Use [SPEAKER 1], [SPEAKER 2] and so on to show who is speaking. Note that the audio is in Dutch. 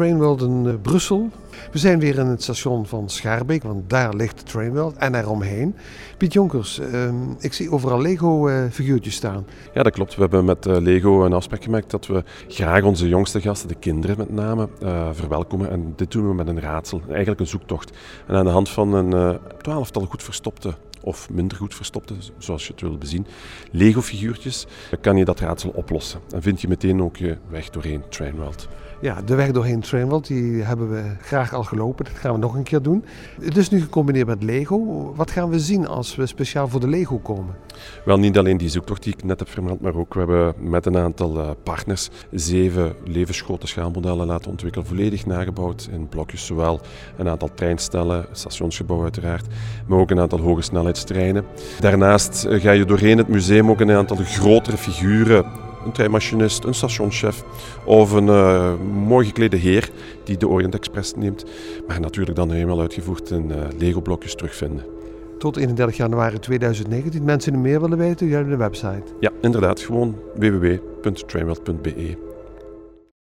[SPEAKER 1] Trainworld in uh, Brussel. We zijn weer in het station van Schaarbeek, want daar ligt de Trainworld en eromheen. Piet Jonkers, uh, ik zie overal Lego-figuurtjes staan.
[SPEAKER 2] Ja, dat klopt. We hebben met uh, Lego een afspraak gemaakt dat we graag onze jongste gasten, de kinderen met name, verwelkomen. En dit doen we met een raadsel, eigenlijk een zoektocht. En aan de hand van een twaalftal goed verstopte of minder goed verstopte, zoals je het wil bezien, Lego-figuurtjes, kan je dat raadsel oplossen. En vind je meteen ook je weg doorheen Trainworld.
[SPEAKER 1] Ja, de weg doorheen Trainworld, die hebben we graag al gelopen. Dat gaan we nog een keer doen. Het is nu gecombineerd met Lego. Wat gaan we zien als we speciaal voor de Lego komen?
[SPEAKER 2] Wel, niet alleen die zoektocht die ik net heb vermeld, maar ook we hebben met een aantal uh, partners zeven levensgrote schaalmodellen laten ontwikkelen. Volledig nagebouwd in blokjes, zowel een aantal treinstellen, stationsgebouw uiteraard, maar ook een aantal hoge snelheidstreinen. Daarnaast uh, ga je doorheen het museum ook een aantal grotere figuren een treinmachinist, een stationschef of een uh, mooi geklede heer die de Orient Express neemt. Maar natuurlijk dan helemaal uitgevoerd in uh, Lego-blokjes terugvinden.
[SPEAKER 1] Tot 31 januari 2019. Mensen die meer willen weten, jullie de website.
[SPEAKER 2] Ja, inderdaad. Gewoon www.trainworld.be.